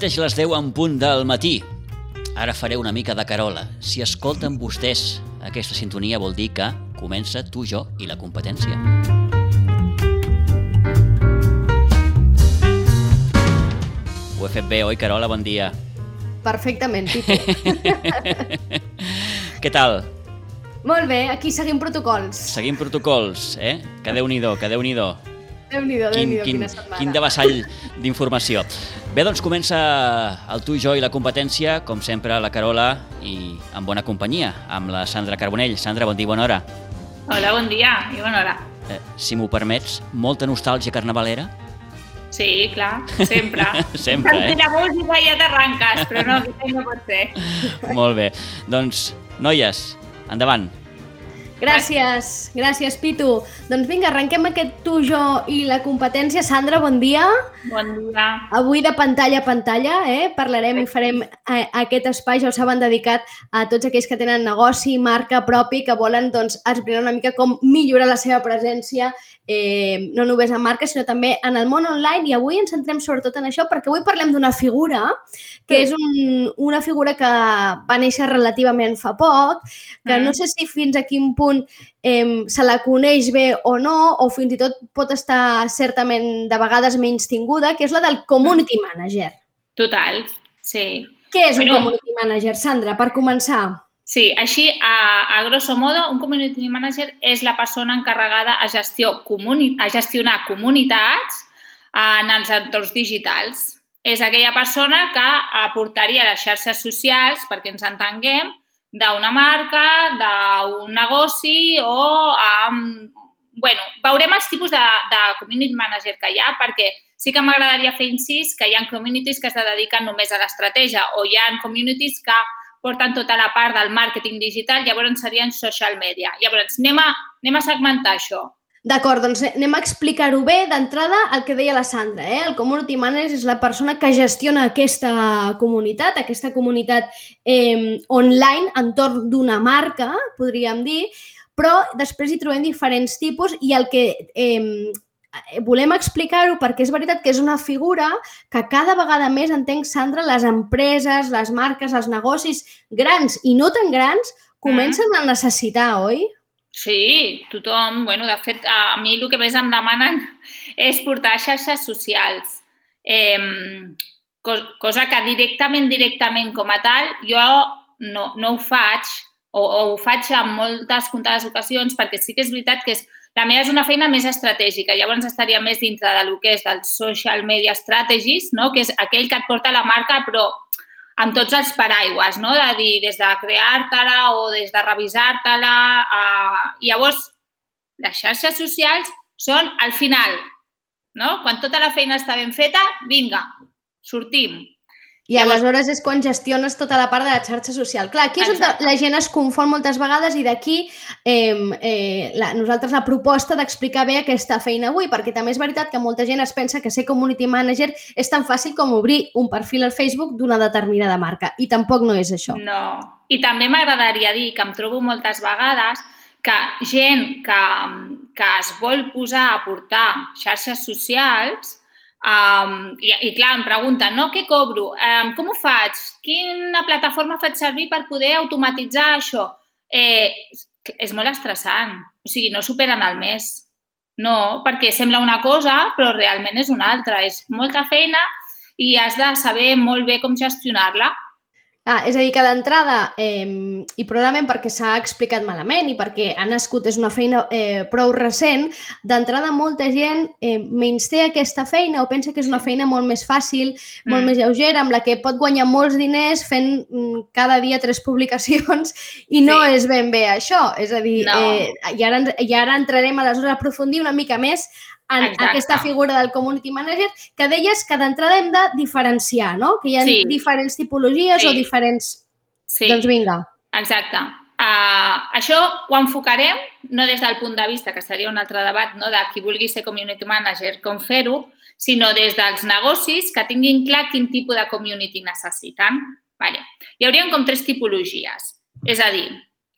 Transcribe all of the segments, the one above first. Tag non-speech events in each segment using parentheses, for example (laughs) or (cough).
Mateix les 10 en punt del matí. Ara faré una mica de carola. Si escolten vostès aquesta sintonia vol dir que comença tu, jo i la competència. Ho he fet bé, oi, Carola? Bon dia. Perfectament, (laughs) Pipo. Què tal? Molt bé, aquí seguim protocols. Seguim protocols, eh? Que déu-n'hi-do, que déu-n'hi-do. Déu-n'hi-do, Quin, Déu-n'hi-do, quin, quina setmana. quin devassall d'informació. Bé, doncs comença el tu, jo i la competència, com sempre, la Carola i en bona companyia, amb la Sandra Carbonell. Sandra, bon dia, bona hora. Hola, bon dia i bona hora. Eh, si m'ho permets, molta nostàlgia carnavalera? Sí, clar, sempre. (laughs) Sempre, eh? la música ja t'arranques, però no, no pot ser. Molt bé. Doncs, noies, endavant. Gràcies, gràcies, Pitu. Doncs vinga, arrenquem aquest tu, jo i la competència. Sandra, bon dia. Bon dia. Avui de pantalla a pantalla, eh? parlarem i farem eh, aquest espai, ja ho saben, dedicat a tots aquells que tenen negoci, marca propi, que volen doncs, explicar una mica com millorar la seva presència, eh, no només en marca, sinó també en el món online. I avui ens centrem sobretot en això, perquè avui parlem d'una figura, que és un, una figura que va néixer relativament fa poc, que Mm. no sé si fins a quin punt eh, se la coneix bé o no, o fins i tot pot estar certament de vegades menys tinguda, que és la del community manager. Total, sí. Què és un Bueno. community manager, Sandra, per començar? Sí, així, a, a grosso modo, un community manager és la persona encarregada a, gestió comuni a gestionar comunitats en els entorns digitals. És aquella persona que aportaria les xarxes socials, perquè ens entenguem, d'una marca, d'un negoci o amb... bueno, veurem els tipus de, de community manager que hi ha perquè sí que m'agradaria fer incís que hi ha communities que es dediquen només a l'estratègia o hi ha communities que porten tota la part del màrqueting digital, llavors serien social media. Llavors, anem a, anem a segmentar això. D'acord, doncs anem a explicar-ho bé d'entrada el que deia la Sandra. Eh? El community manager és la persona que gestiona aquesta comunitat, aquesta comunitat eh, online entorn d'una marca, podríem dir, però després hi trobem diferents tipus i el que eh, volem explicar-ho perquè és veritat que és una figura que cada vegada més entenc, Sandra, les empreses, les marques, els negocis grans i no tan grans comencen a necessitar, oi? Sí, tothom. Bueno, de fet, a mi el que més em demanen (laughs) és portar xarxes socials. Eh, cosa que directament, directament com a tal, jo no, no ho faig o, o ho faig en moltes comptades ocasions perquè sí que és veritat que és, la meva és una feina més estratègica, llavors estaria més dintre del que és del social media strategies, no? que és aquell que et porta la marca però amb tots els paraigües, no? de dir, des de crear-te-la o des de revisar-te-la. Uh, llavors, les xarxes socials són al final, no? Quan tota la feina està ben feta, vinga, sortim. I aleshores és quan gestiones tota la part de la xarxa social. Clar, aquí és on la gent es confon moltes vegades i d'aquí eh, eh, la, nosaltres la proposta d'explicar bé aquesta feina avui, perquè també és veritat que molta gent es pensa que ser community manager és tan fàcil com obrir un perfil al Facebook d'una determinada marca i tampoc no és això. No. I també m'agradaria dir que em trobo moltes vegades que gent que, que es vol posar a portar xarxes socials Um, i, I clar, em pregunten, no, què cobro? Um, com ho faig? Quina plataforma faig servir per poder automatitzar això? Eh, és molt estressant. O sigui, no superen el mes. No, perquè sembla una cosa, però realment és una altra. És molta feina i has de saber molt bé com gestionar-la. Ah, és a dir, que d'entrada, eh, i probablement perquè s'ha explicat malament i perquè ha nascut, és una feina eh, prou recent, d'entrada molta gent eh, menys té aquesta feina o pensa que és una feina molt més fàcil, molt Mm. més lleugera, amb la que pot guanyar molts diners fent mm, cada dia tres (laughs) publicacions i no Sí. és ben bé això. És a dir, No. eh, i, ara, i ara entrarem aleshores a aprofundir una mica més en Exacte. aquesta figura del community manager, que deies que d'entrada hem de diferenciar, no? Que hi ha Sí. diferents tipologies Sí. o diferents... Sí. Doncs vinga. Exacte. Uh, això ho enfocarem no des del punt de vista, que seria un altre debat, no, de qui vulgui ser community manager, com fer-ho, sinó des dels negocis que tinguin clar quin tipus de community necessiten. Vale. Hi haurien com tres tipologies. És a dir,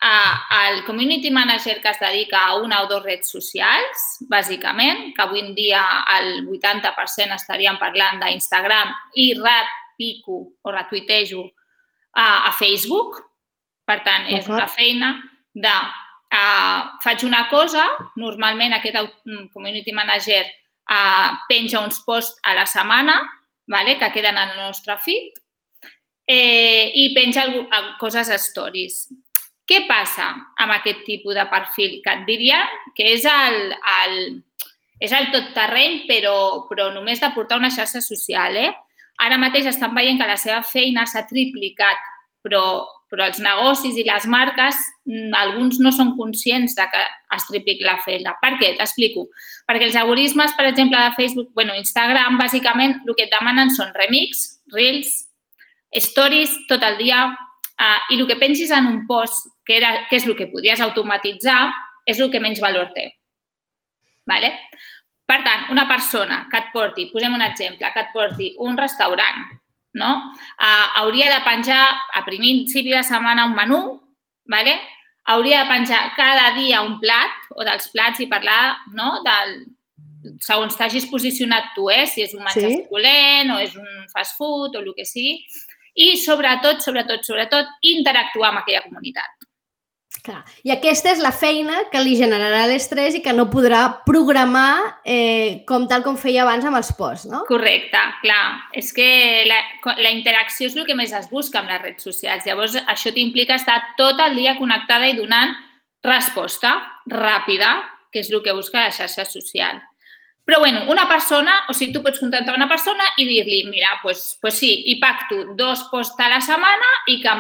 el community manager que es dedica a una o dues redes socials, bàsicament, que avui en dia el 80% estaríem parlant d'Instagram i repico o retuitejo a, a Facebook. Per tant, és una feina de uh, faig una cosa, normalment aquest community manager uh, penja uns posts a la setmana vale? que queden al nostre feed eh, i penja coses a stories. Què passa amb aquest tipus de perfil? Que et diria que és el, el, és el tot terreny, però, però només de portar una xarxa social. Eh? Ara mateix estan veient que la seva feina s'ha triplicat, però però els negocis i les marques, mm, alguns no són conscients de que es tripliqui la feina. Per què? T'explico. Perquè els algoritmes, per exemple, de Facebook, bueno, Instagram, bàsicament el que et demanen són remix, reels, stories tot el dia uh, i el que pensis en un post, que, era, que és el que podies automatitzar, és el que menys valor té. Vale? Per tant, una persona que et porti, posem un exemple, que et porti un restaurant no? Uh, hauria de penjar a principi de setmana un menú, ¿vale? hauria de penjar cada dia un plat o dels plats i parlar no? del, segons t'hagis posicionat tu, eh? si és un menjar sí. suculent o és un fast food o el que sigui, i sobretot, sobretot, sobretot, interactuar amb aquella comunitat. Clar. I aquesta és la feina que li generarà l'estrès i que no podrà programar eh, com tal com feia abans amb els posts, no? Correcte, clar. És que la, la interacció és el que més es busca amb les redes socials. Llavors, això t'implica estar tot el dia connectada i donant resposta ràpida, que és el que busca la xarxa social. Però, bueno, una persona, o sigui, tu pots contactar una persona i dir-li, mira, pues, pues sí, i pacto dos posts a la setmana i que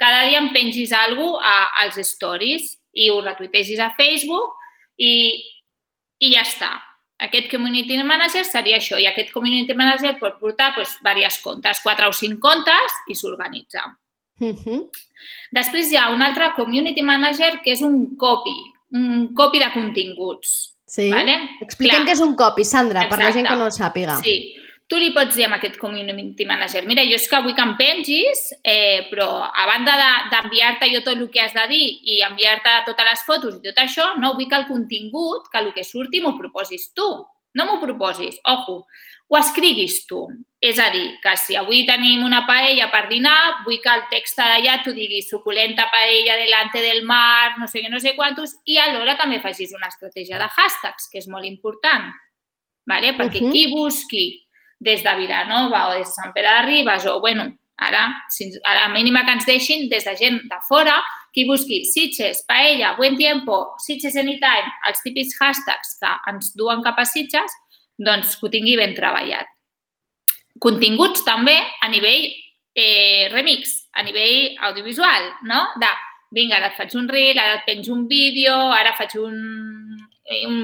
cada dia em pengis alguna cosa als stories i ho retuitegis a Facebook i, i ja està. Aquest community manager seria això i aquest community manager pot portar pues, diverses comptes, quatre o cinc comptes i s'organitza. Uh -huh. Després hi ha un altre community manager que és un copy, un copy de continguts. Sí? Vale? Expliquem Clar. què és un copy, Sandra, Exacte. per la gent que no el sàpiga. Sí. Tu li pots dir a aquest community manager, mira, jo és que vull que em pengis, eh, però a banda d'enviar-te de, jo tot el que has de dir i enviar-te totes les fotos i tot això, no vull que el contingut, que el que surti m'ho proposis tu. No m'ho proposis, ojo, ho escriguis tu. És a dir, que si avui tenim una paella per dinar, vull que el text d'allà t'ho digui suculenta paella delante del mar, no sé què, no sé quantos, i alhora també facis una estratègia de hashtags, que és molt important, ¿vale? perquè uh -huh. qui busqui des de Vilanova o des de Sant Pere de Ribes, o bueno, ara, a la mínima que ens deixin, des de gent de fora, qui busqui Sitges, paella, buen tiempo, Sitges anytime, els típics hashtags que ens duen cap a Sitges, doncs que ho tingui ben treballat. Continguts també a nivell eh, remix, a nivell audiovisual, no? De, vinga, ara et faig un reel, ara et penjo un vídeo, ara faig un, eh, un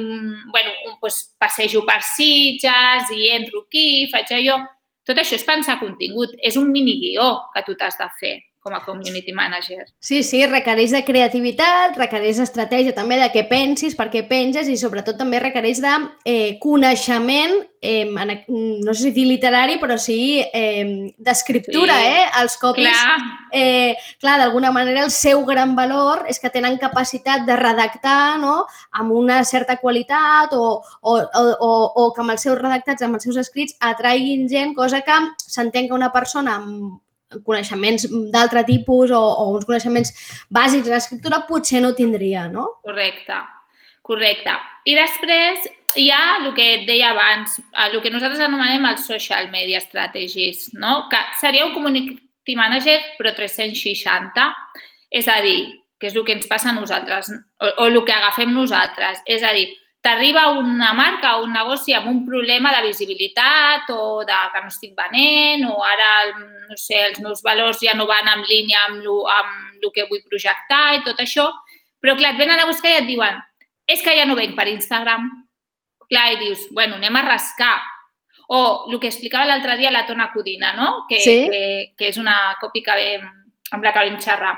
bueno, un, pues, passejo per Sitges i entro aquí, faig allò. Tot això és pensar contingut, és un mini guió que tu t'has de fer com a community manager. Sí, sí, requereix de creativitat, requereix d'estratègia també de què pensis, per què penges i sobretot també requereix de eh, coneixement, eh, no sé si dir literari, però sí eh, d'escriptura, sí. eh? Els copis, clar, eh, clar d'alguna manera el seu gran valor és que tenen capacitat de redactar no? amb una certa qualitat o, o, o, o, o que amb els seus redactats, amb els seus escrits, atraiguin gent, cosa que s'entén que una persona amb coneixements d'altre tipus o, o uns coneixements bàsics de l'escriptura potser no tindria, no? Correcte, correcte. I després hi ha el que et deia abans, el que nosaltres anomenem el social media strategies, no? que seria un community manager però 360, és a dir, que és el que ens passa a nosaltres, o, o el que agafem nosaltres. És a dir, t'arriba una marca o un negoci amb un problema de visibilitat o de que no estic venent o ara, no sé, els meus valors ja no van en línia amb el, amb el que vull projectar i tot això, però clar, et venen a buscar i et diuen és que ja no venc per Instagram. Clar, i dius, bueno, anem a rascar. O el que explicava l'altre dia la Tona Codina, no? Que, sí? que, que és una que vam, amb la que vam xerrar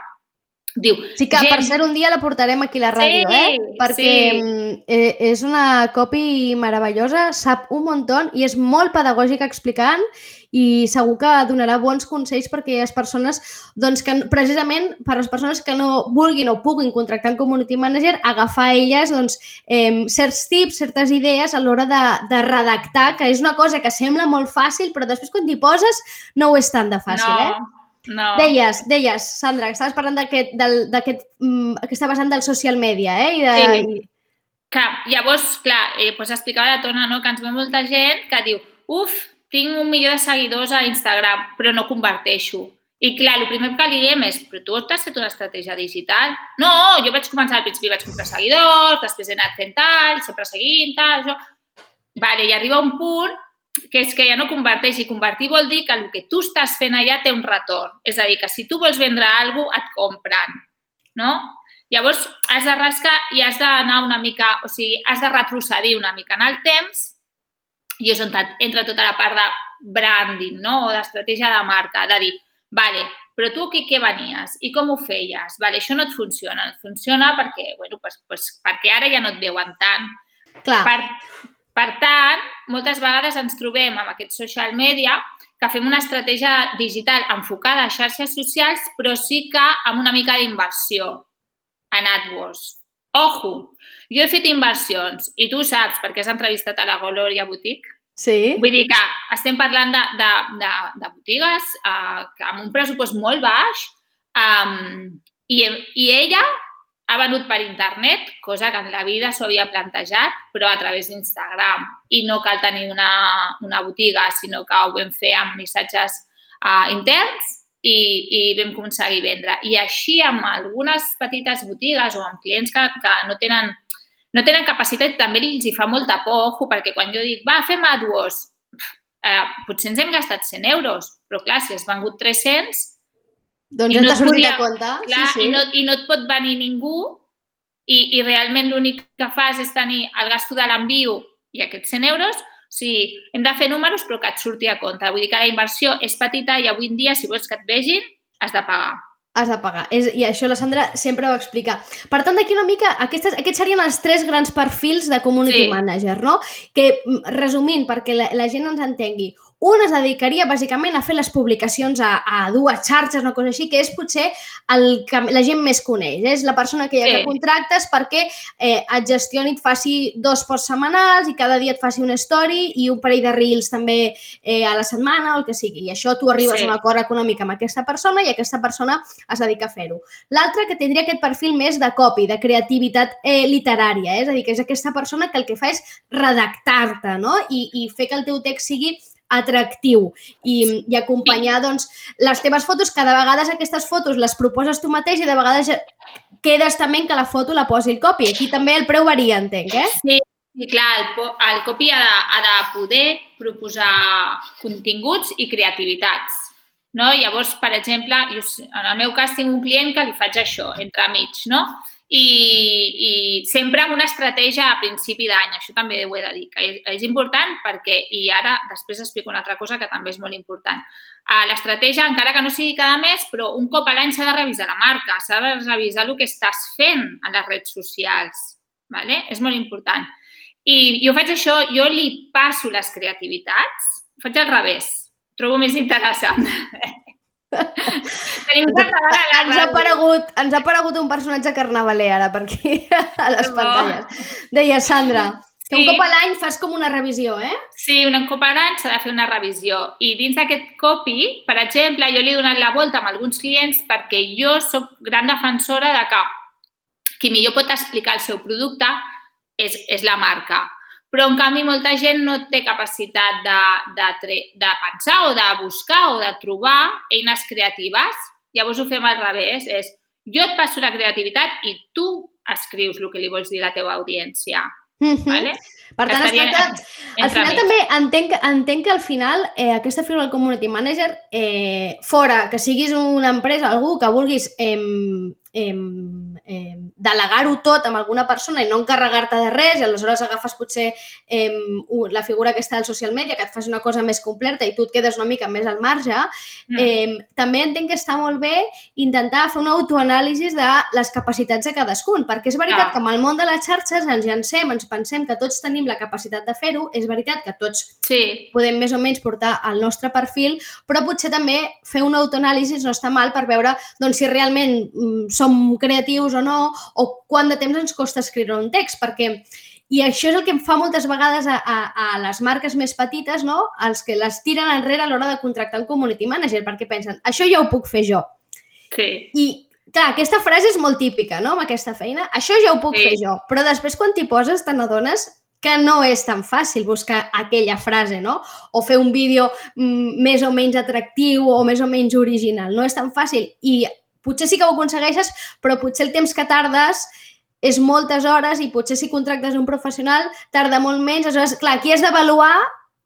Diu, Sí que, gent- per ser un dia la portarem aquí a la ràdio, Sí, eh? Perquè sí. mm, eh, és una copy meravellosa, sap un muntó i és molt pedagògica explicant i segur que donarà bons consells per a aquelles persones doncs, que precisament per a les persones que no vulguin o puguin contractar un community manager, agafar a elles doncs, eh, certs tips, certes idees a l'hora de, de redactar, que és una cosa que sembla molt fàcil, però després quan t'hi poses no ho és tant de fàcil, no, eh? No. Deies, deies, Sandra, que estaves parlant d'aquest, del- d'aquest, mm, vessant del social media, eh? I de, Sí. Clar, llavors, clar, eh, doncs explicava la Tona, no?, que ens ve molta gent que diu uf, tinc un milió de seguidors a Instagram, però no converteixo. I clar, el primer que li diem és, però tu t'has fet una estratègia digital? No, jo vaig començar al principi, vaig comprar seguidors, després he anat fent tal, sempre seguint, tal, això... Vale, i arriba un punt que és que ja no converteix, i convertir vol dir que el que tu estàs fent allà té un retorn. És a dir, que si tu vols vendre alguna cosa, et compren, no? Llavors, has de rascar i has d'anar una mica, o sigui, has de retrocedir una mica en el temps i és on entra tota la part de branding, no? O d'estratègia de marca, de dir, vale, però tu aquí què venies i com ho feies? Vale, això no et funciona, no et funciona perquè, bueno, pues, pues, perquè ara ja no et veuen tant. clar, Per, per tant, moltes vegades ens trobem amb aquest social media que fem una estratègia digital enfocada a xarxes socials, però sí que amb una mica d'inversió en AdWords. Ojo, jo he fet inversions i tu saps perquè has entrevistat a la Gloria Boutique. sí. Vull dir que estem parlant de, de, de, de botigues uh, amb un pressupost molt baix um, i, i ella ha venut per internet, cosa que en la vida s'ho havia plantejat, però a través d'Instagram. I no cal tenir una, una botiga, sinó que ho vam fer amb missatges uh, interns i, i vam aconseguir vendre. I així amb algunes petites botigues o amb clients que, que no tenen no tenen capacitat, també els hi fa molta por, ojo, perquè quan jo dic, va, fem AdWords, eh, potser ens hem gastat 100 euros, però clar, si has vengut 300, Doncs i no t'ha sortit podria- a compte. clar, sí, sí. I, no, i no et pot venir ningú i, i realment l'únic que fas és tenir el gasto de l'enviu i aquests 100 euros, o sigui, hem de fer números però que et surti a compte. Vull dir que la inversió és petita i avui en dia, si vols que et vegin, has de pagar. Has de pagar. És, I això la Sandra sempre ho explica. Per tant, d'aquí una mica, aquestes, aquests serien els tres grans perfils de community Sí. manager, no? Que, mm, resumint, perquè la, la gent ens entengui, un es dedicaria bàsicament a fer les publicacions a, a dues xarxes, una cosa així, que és potser el que la gent més coneix. És la persona que ja Sí. que contractes perquè eh, et gestioni, et faci dos posts setmanals i cada dia et faci una story i un parell de reels també eh, a la setmana o el que sigui. I això tu arribes Sí. a un acord econòmic amb aquesta persona i aquesta persona es dedica a fer-ho. L'altre que tindria aquest perfil més de copy, de creativitat eh, literària, eh? és a dir, que és aquesta persona que el que fa és redactar-te no? I, i fer que el teu text sigui atractiu i, i acompanyar doncs, les teves fotos, que de vegades aquestes fotos les proposes tu mateix i de vegades quedes també en que la foto la posi el copy. Aquí també el preu varia, entenc, eh? Sí, i clar, el, el copy ha de, ha de poder proposar continguts i creativitats. No? Llavors, per exemple, jo, en el meu cas tinc un client que li faig això, entre mig, no? I, i sempre amb una estratègia a principi d'any, això també ho he de dir, que és, és important perquè, i ara després explico una altra cosa que també és molt important, Uh, l'estratègia, encara que no sigui cada mes, però un cop a l'any s'ha de revisar la marca, s'ha de revisar el que estàs fent a les redes socials. Vale? És molt important. I jo faig això, jo li passo les creativitats, faig al revés. Trobo més interessant. (laughs) Tenim una catalana a la Ens ha, aparegut, ens ha aparegut un personatge carnavaler ara per aquí, a les Bo. pantalles. Deia Sandra, que un Sí. cop a l'any fas com una revisió, eh? Sí, un cop a l'any s'ha de fer una revisió. I dins d'aquest copy, per exemple, jo li he donat la volta amb alguns clients perquè jo sóc gran defensora de que qui millor pot explicar el seu producte és, és la marca. Però, en canvi, molta gent no té capacitat de, de, de pensar o de buscar o de trobar eines creatives. Llavors ho fem al revés. És jo et passo la creativitat i tu escrius el que li vols dir a la teva audiència. Mhm. Vale? Per tant, es Estaria tracta, al final mig. també entenc, entenc que al final eh, aquesta figura del community manager, eh, fora que siguis una empresa, algú que vulguis em, em, eh, delegar-ho tot amb alguna persona i no encarregar-te de res i aleshores agafes potser eh, la figura aquesta del social media que et faci una cosa més completa i tu et quedes una mica més al marge, mm. eh, també entenc que està molt bé intentar fer un autoanàlisi de les capacitats de cadascun, perquè és veritat ah. que amb el món de les xarxes ens llancem, ens pensem que tots tenim la capacitat de fer-ho, és veritat que tots sí. podem més o menys portar el nostre perfil, però potser també fer un autoanàlisi no està mal per veure doncs, si realment mm, som creatius o no, o quant de temps ens costa escriure un text, perquè i això és el que em fa moltes vegades a, a, a les marques més petites, no? els que les tiren enrere a l'hora de contractar un community manager, perquè pensen, això ja ho puc fer jo. Sí. I, clar, aquesta frase és molt típica, no?, amb aquesta feina. Això ja ho puc sí. fer jo. Però després, quan t'hi poses, te n'adones que no és tan fàcil buscar aquella frase, no? O fer un vídeo mm, més o menys atractiu o més o menys original. No és tan fàcil. I potser sí que ho aconsegueixes, però potser el temps que tardes és moltes hores i potser si contractes un professional tarda molt menys. Aleshores, clar, aquí has d'avaluar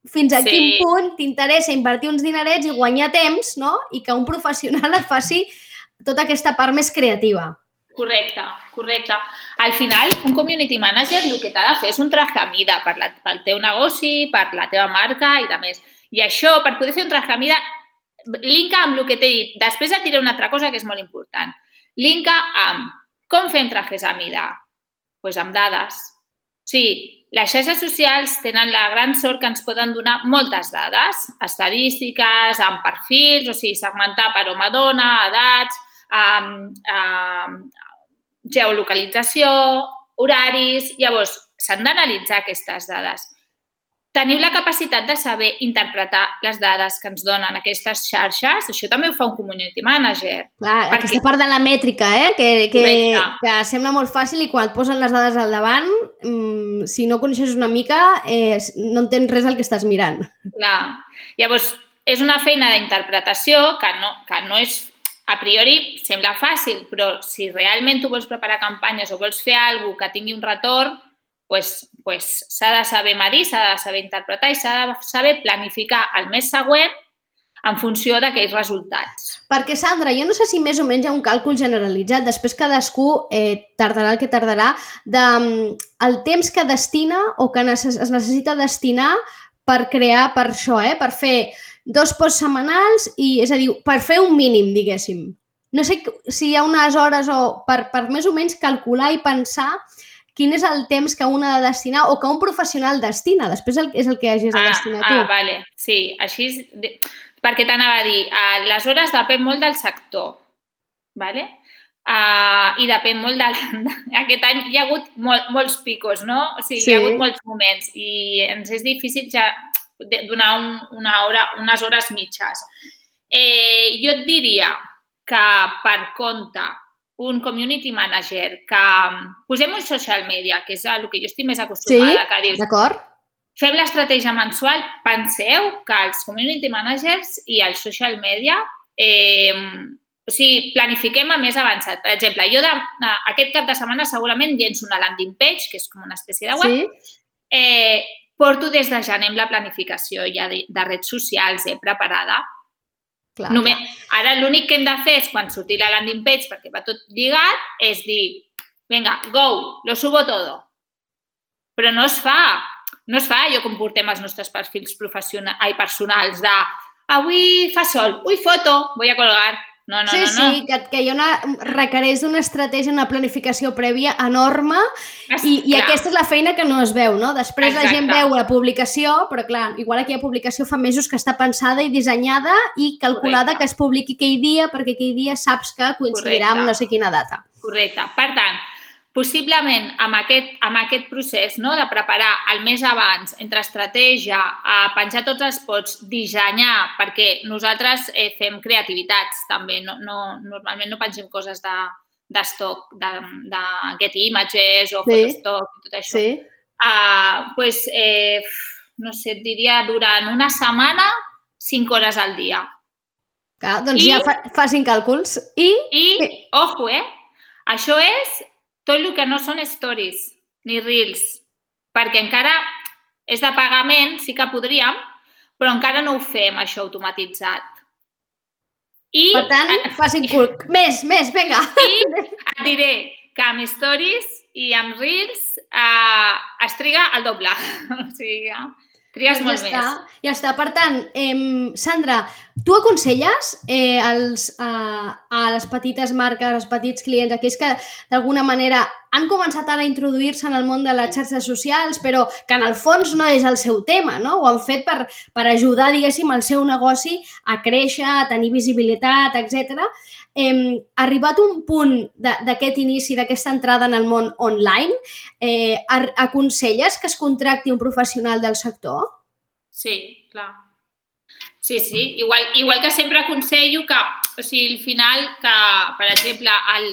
fins a sí. quin punt t'interessa invertir uns dinerets i guanyar temps, no? I que un professional et faci tota aquesta part més creativa. Correcte, correcte. Al final, un community manager el que t'ha de fer és un traje a mida per la, pel teu negoci, per la teva marca i de més. I això, per poder fer un traje a mida, linka amb el que t'he dit. Després et diré una altra cosa que és molt important. Linka amb com fem trajes a mida? Pues amb dades. Sí, les xarxes socials tenen la gran sort que ens poden donar moltes dades, estadístiques, amb perfils, o sigui, segmentar per home dona, edats, um, um, geolocalització, horaris... Llavors, s'han d'analitzar aquestes dades. Teniu la capacitat de saber interpretar les dades que ens donen aquestes xarxes? Això també ho fa un community manager. Clar, perquè... aquesta part de la mètrica, eh? que, que, que sembla molt fàcil i quan et posen les dades al davant, mmm, si no coneixes una mica, eh, no entens res del que estàs mirant. Clar. Llavors, és una feina d'interpretació que no, que no és a priori sembla fàcil, però si realment tu vols preparar campanyes o vols fer alguna que tingui un retorn, pues, pues s'ha de saber medir, s'ha de saber interpretar i s'ha de saber planificar el mes següent en funció d'aquells resultats. Perquè, Sandra, jo no sé si més o menys hi ha un càlcul generalitzat, després cadascú eh, tardarà el que tardarà, de, mm, el temps que destina o que necess es necessita destinar per crear per això, eh? per fer dos posts setmanals i, és a dir, per fer un mínim, diguéssim. No sé si hi ha unes hores o per, per més o menys calcular i pensar quin és el temps que un ha de destinar o que un professional destina. Després és el que hagis de ah, destinar ah, tu. Ah, vale. Sí, així... És... Perquè t'anava a dir, les hores depèn molt del sector. Vale? Uh, I depèn molt del... (laughs) Aquest any hi ha hagut mol, molts picos, no? O sigui, sí. hi ha hagut molts moments i ens és difícil ja donar un, una hora, unes hores mitges. Eh, jo et diria que per compte un community manager que posem un social media, que és el que jo estic més acostumada, sí, que dius, d'acord. Fem l'estratègia mensual, penseu que els community managers i el social media eh, o sigui, planifiquem a més avançat. Per exemple, jo de, aquest cap de setmana segurament llenço una landing page, que és com una espècie de web, sí. eh, Porto des de gener amb la planificació ja de, de redes socials eh, preparada. Clar, Només, clar. Ara l'únic que hem de fer és, quan surti la landing page, perquè va tot lligat, és dir, vinga, go, lo subo todo. Però no es fa. No es fa allò com portem els nostres perfils professionals, ai, personals de avui fa sol, ui, foto, voy a colgar. No, no, sí, no, no. Sí, que, que hi ha una, requereix una estratègia, una planificació prèvia enorme es, i, i aquesta és la feina que no es veu, no? Després Exacte. la gent veu la publicació, però clar, igual aquella publicació fa mesos que està pensada i dissenyada i calculada Correcte. que es publiqui aquell dia perquè aquell dia saps que coincidirà Correcte. amb no sé quina data. Correcte. Per tant, possiblement amb aquest, amb aquest procés no, de preparar el mes abans, entre estratègia, a penjar tots els pots, dissenyar, perquè nosaltres eh, fem creativitats també, no, no, normalment no pengem coses de, d'estoc, de, de get images o sí. fotostock i tot això. Sí. Uh, pues, eh, no sé, et diria durant una setmana, 5 hores al dia. Clar, doncs I, ja fa, facin càlculs. I... I, ojo, eh? Això és tot el que no són stories ni reels, perquè encara és de pagament, sí que podríem, però encara no ho fem, això automatitzat. I, per tant, facin cul. (laughs) Més, més, vinga. I et diré que amb stories i amb reels eh, es triga el doble. (laughs) o sigui, Trigues molt ja està, més. Ja està. Per tant, eh, Sandra, tu aconselles eh, als, a, a les petites marques, als petits clients, aquells que d'alguna manera han començat ara a introduir-se en el món de les xarxes socials, però que en el fons no és el seu tema, no? Ho han fet per, per ajudar, diguéssim, el seu negoci a créixer, a tenir visibilitat, etc. Eh, arribat un punt d'aquest inici, d'aquesta entrada en el món online, eh, aconselles que es contracti un professional del sector? Sí, clar. Sí, sí. Igual, igual que sempre aconsello que, o sigui, al final, que, per exemple, el,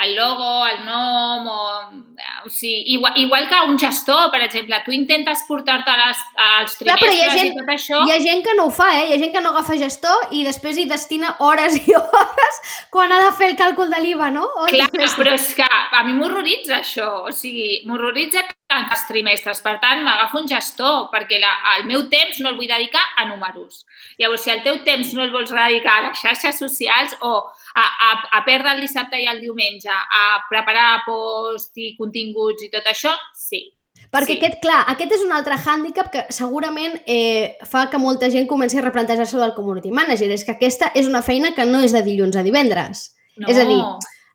el logo, el nom, o, o sigui, igual, igual que un gestor, per exemple, tu intentes portar-te als trimestres Clar, però hi ha gent, i tot això... Hi ha gent que no ho fa, eh? Hi ha gent que no agafa gestor i després hi destina hores i hores quan ha de fer el càlcul de l'IVA, no? O Clar, però és que a mi m'horroritza això, o sigui, m'horroritza els trimestres. Per tant, m'agafo un gestor perquè la, el meu temps no el vull dedicar a números. Llavors, si el teu temps no el vols dedicar a les xarxes socials o a, a, a perdre el dissabte i el diumenge, a preparar post i continguts i tot això, sí. Perquè sí. aquest, clar, aquest és un altre hàndicap que segurament eh, fa que molta gent comenci a replantejar-se del community manager. És que aquesta és una feina que no és de dilluns a divendres. No. És a dir,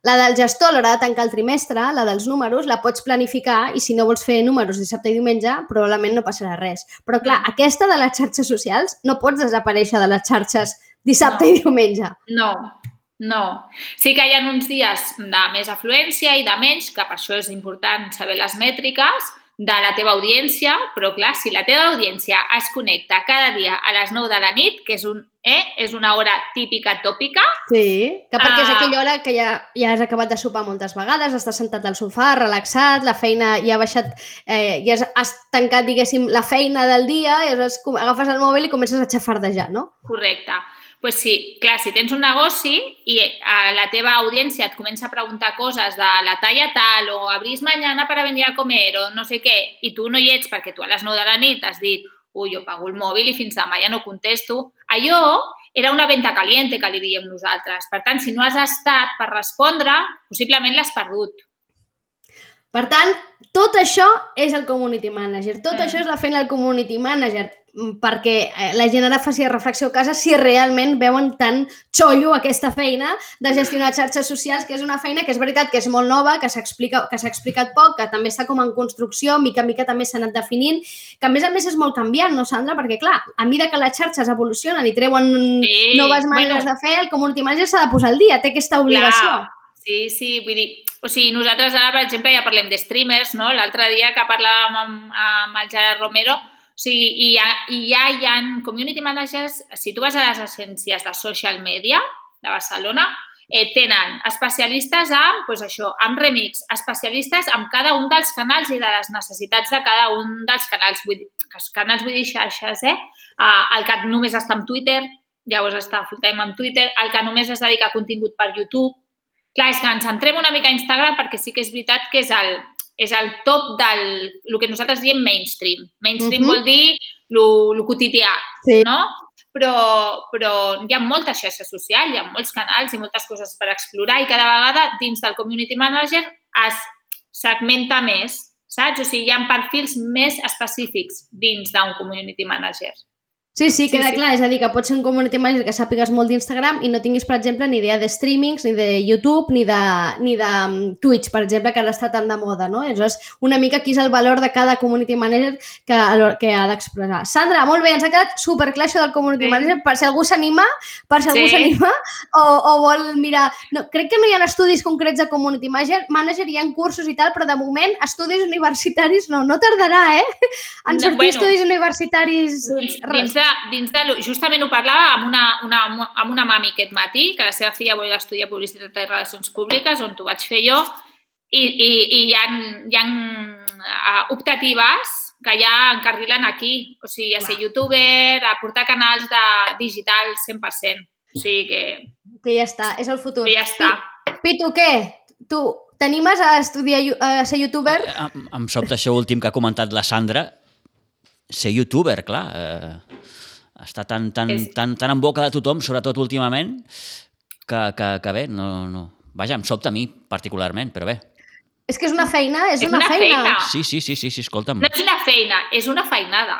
la del gestor a l'hora de tancar el trimestre, la dels números, la pots planificar i si no vols fer números dissabte i diumenge, probablement no passarà res. Però clar, aquesta de les xarxes socials no pots desaparèixer de les xarxes dissabte no. i diumenge. No, no. Sí que hi ha uns dies de més afluència i de menys, que per això és important saber les mètriques de la teva audiència, però clar, si la teva audiència es connecta cada dia a les 9 de la nit, que és, un, eh, és una hora típica tòpica... Sí, que perquè uh, és ah. aquella hora que ja, ja has acabat de sopar moltes vegades, estàs sentat al sofà, relaxat, la feina ja ha baixat, eh, ja has, has tancat, diguéssim, la feina del dia, i agafes el mòbil i comences a xafardejar, no? Correcte pues sí, clar, si tens un negoci i a la teva audiència et comença a preguntar coses de la talla tal o abrís mañana para venir a comer o no sé què, i tu no hi ets perquè tu a les 9 de la nit has dit ui, jo pago el mòbil i fins demà ja no contesto, allò era una venta caliente que li diem nosaltres. Per tant, si no has estat per respondre, possiblement l'has perdut. Per tant, tot això és el community manager. Tot mm. això és la feina del community manager. Mm, perquè eh, la gent ara faci reflexió a casa si realment veuen tan xollo aquesta feina de gestionar xarxes socials, que és una feina que és veritat que és molt nova, que s'ha explicat poc, que també està com en construcció, mica en mica també s'ha anat definint, que a més a més és molt canviant, no, Sandra? Perquè, clar, a mesura que les xarxes evolucionen i treuen sí, noves maneres bueno, de fer, el community manager s'ha de posar al dia, té aquesta obligació. Clar. Sí, sí, vull dir, o sigui, nosaltres ara, per exemple, ja parlem de streamers, no? L'altre dia que parlàvem amb, amb el Gerard Romero, sigui, i ja, i ja hi ha community managers, si tu vas a les agències de social media de Barcelona, eh, tenen especialistes en, pues això, amb remix, especialistes en cada un dels canals i de les necessitats de cada un dels canals. Vull dir, canals vull dir xarxes, eh? Uh, el que només està en Twitter, llavors està full time en Twitter, el que només es dedica a contingut per YouTube. Clar, és que ens centrem una mica a Instagram perquè sí que és veritat que és el, és el top del el que nosaltres diem mainstream. Mainstream uh -huh. vol dir el quotidià, sí. no? Però, però hi ha molta xarxa social, hi ha molts canals i moltes coses per explorar i cada vegada dins del community manager es segmenta més, saps? O sigui, hi ha perfils més específics dins d'un community manager. Sí, sí, queda sí, sí. clar. És a dir, que pots ser un community manager que sàpigues molt d'Instagram i no tinguis, per exemple, ni idea de streamings, ni de YouTube, ni de, ni de mm, Twitch, per exemple, que ara està tan de moda, no? Aleshores, una mica aquí és el valor de cada community manager que, que ha d'expressar. Sandra, molt bé, ens ha quedat superclar això del community sí. manager, per si algú s'anima, per si algú s'anima o, o vol mirar... No, crec que no hi ha estudis concrets de community manager, manager hi ha cursos i tal, però de moment estudis universitaris no, no tardarà, eh? En sortir bueno, estudis universitaris... Dins de, dins de, justament ho parlava amb una, una, amb una mami aquest matí, que la seva filla volia estudiar Publicitat i Relacions Públiques, on t'ho vaig fer jo, i, i, i hi ha, hi ha uh, optatives que ja encarrilen aquí, o sigui, a ser youtuber, a portar canals de digital 100%. O sigui que... Que ja està, és el futur. Que ja està. Pitu, què? Tu t'animes a estudiar a ser youtuber? Em, em sobta això últim que ha comentat la Sandra, ser youtuber, clar. Eh, està tan, tan, és... tan, tan en boca de tothom, sobretot últimament, que, que, que bé, no, no. Vaja, em sobta a mi particularment, però bé. És que és una feina, és, És una, una feina. feina. Sí, sí, sí, sí, sí escolta'm. No és una feina, és una feinada.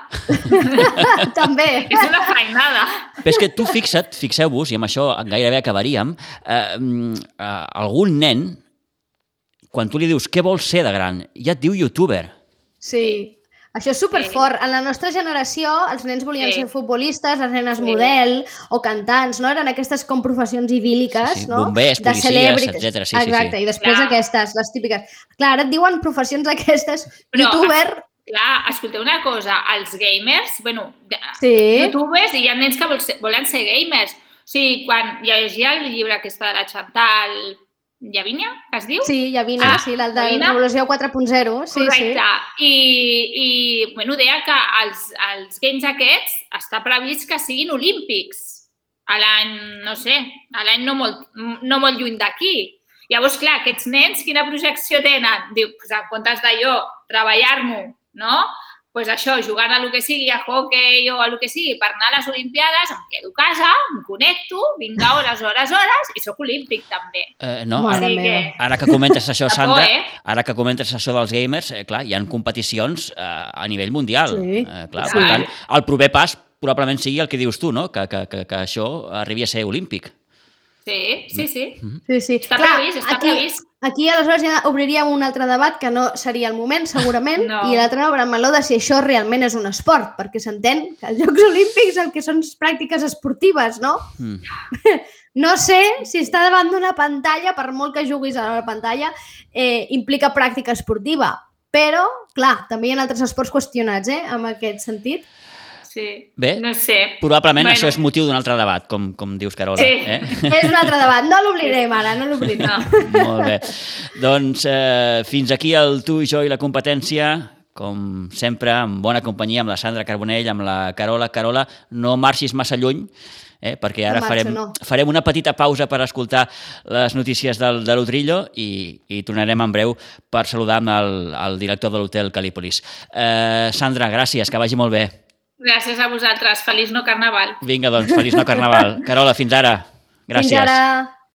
(laughs) També. És una feinada. Però és que tu fixa't, fixeu-vos, i amb això gairebé acabaríem, eh, mm, eh, algun nen, quan tu li dius què vols ser de gran, ja et diu youtuber. Sí. Això és superfort. En la nostra generació, els nens volien Sí. ser futbolistes, les nenes Sí. model o cantants, no? Eren aquestes com professions idíl·liques, Sí, sí. no? Bombers, de policies, etcètera. Sí, sí, sí. Exacte, i després Clar. aquestes, les típiques. Clar, ara et diuen professions aquestes, Però- youtuber, Clar, escolteu una cosa, els gamers, bueno, sí, youtubers i hi ha nens que vol ser, volen ser gamers. O sigui, quan llegia el llibre aquest de la Chantal Llavinia, que es diu? sí, vine, Ah, sí, el de Llavina. Revolució 4.0, sí, Correcte. I, I, bueno, deia que els, els games aquests està previst que siguin olímpics a l'any, no sé, a l'any no, molt, no molt lluny d'aquí. Llavors, clar, aquests nens, quina projecció tenen? Diu, pues, en comptes jo treballar-m'ho, no? Pues això, jugant a lo que sigui, a hockey o a lo que sigui, per anar a les Olimpiades, em quedo a casa, em connecto, vinga, hores, hores, hores, i sóc olímpic també. Eh, no? Ara, que, ara que comentes això, (laughs) De por, Sandra, eh? ara que comentes això dels gamers, eh, clar, hi ha competicions eh, a nivell mundial. Sí. Eh, clar, Sí. per tant, el proper pas probablement sigui el que dius tu, no? que, que, que, que això arribi a ser olímpic. Sí, sí, sí. sí, sí. Està previst, està aquí, previst. Aquí aleshores ja obriríem un altre debat que no seria el moment, segurament, (laughs) No. i l'altre obre el meló de si això realment és un esport, perquè s'entén que els Jocs Olímpics el que són pràctiques esportives, no? Mm. (laughs) No sé si està davant d'una pantalla, per molt que juguis a la pantalla, eh, implica pràctica esportiva. Però, clar, també hi ha altres esports qüestionats, eh, en aquest sentit. Sí. Bé. No sé. Probablement Bueno. això és motiu d'un altre debat, com, com dius, Carola. Sí. Eh? (laughs) És un altre debat, no l'oblidarem ara, no l'oblidarem. No. (laughs) Molt bé. Doncs eh, fins aquí el tu, jo i la competència. Com sempre, amb bona companyia, amb la Sandra Carbonell, amb la Carola. Carola, no marxis massa lluny, eh, perquè ara No marxo, farem, no. farem una petita pausa per escoltar les notícies del, de l'Utrillo i, i tornarem en breu per saludar amb el, el director de l'hotel Calípolis. Eh, Sandra, gràcies, que vagi molt bé. Gràcies a vosaltres. Feliç no carnaval. Vinga, doncs, feliç no carnaval. Carola, fins ara. Gràcies. Fins ara.